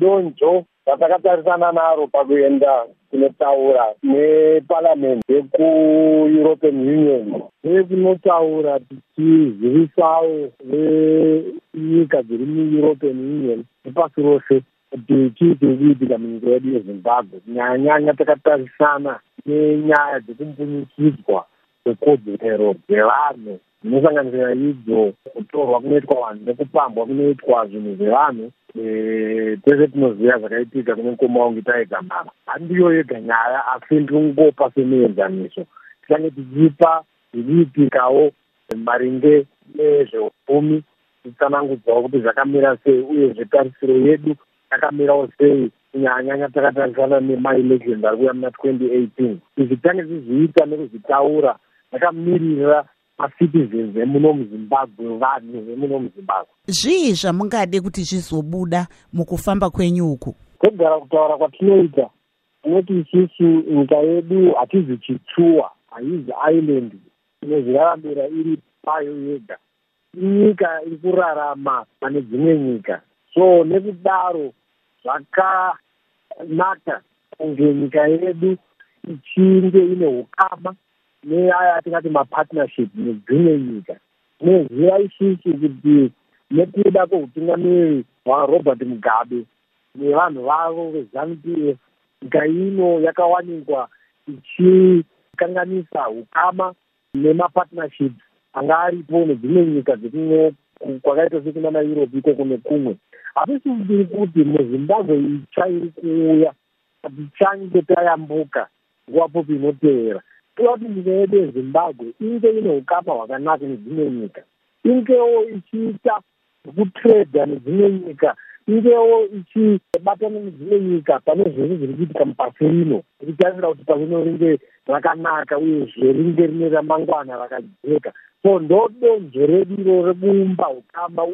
donzvo ratakatarisana naro pakuenda kunotaura neparamende yekueuropean union. Nekunotaura tichizivisawo venyika dziri mueuropean union nepasi rose kuti chii chiri kuitika munyika yedu yezimbabwe. Kunyanya nyanya takatarisana nenyaya dzekumbunyukidzwa kwekodzero dzevanhu. Dzinosanganisira idzo kutorwa kunoitwa vanhu nekupambwa kunoitwa zvinhu zvevanhu tese tinoziva zvakaitika kune mukoma wangu taigamara handiyo yega nyaya asi ndikungopa semuenzaniso. Tichange tichipa zviriitikawo maringe nezveupfumi titsanangudzawo kuti zvakamira sei uye zvetarisiro yedu yakamirawo sei kunyanyanya takatarisana nemailections ari kuya muna twenty eighteen. Izvi tange tizviita nekuzvitaura zvakamirira macitizens emuno muzimbabwe vanhu vemuno muzimbabwe zvii zvamungade kuti zvizobuda mukufamba kwenyu uku? Kwegara kutaura kwatinoita tinoti isusu nyika yedu hatizi chitsuwa haizi island inozviraramira iri payo yega. Inyika iri kurarama pane dzimwe nyika so nekudaro zvakanaka kunge nyika yedu ichinge ine ukama neaya atingati mapartnership nedzimwe nyika tinoziva isusu kuti nekuda kweutungamiri hwarobert mugabe nevanhu vavo vezanup f nyika ino yakawanikwa ichikanganisa ukama nemapartnerships anga aripo nedzimwe nyika dzekumwe kwakaita sekunana europe ikoko nekumwe. Hatisibiri kuti muzimbabwe itsva iri kuuya hatichange tayambuka nguva popi inotevera nyika yedu yezimbabwe inge ine ukama hwakanaka nedzimwe nyika ingewo ichiita zvekutredha nedzimwe nyika ingewo ichibatana nedzimwe nyika pane zvese zviri kuitika mupasi rino ichitarira kuti pasi rino ringe rakanaka uyezve ringe rine ramangwana rakajeka. So ndo donzvo redu iro rekuumba ukama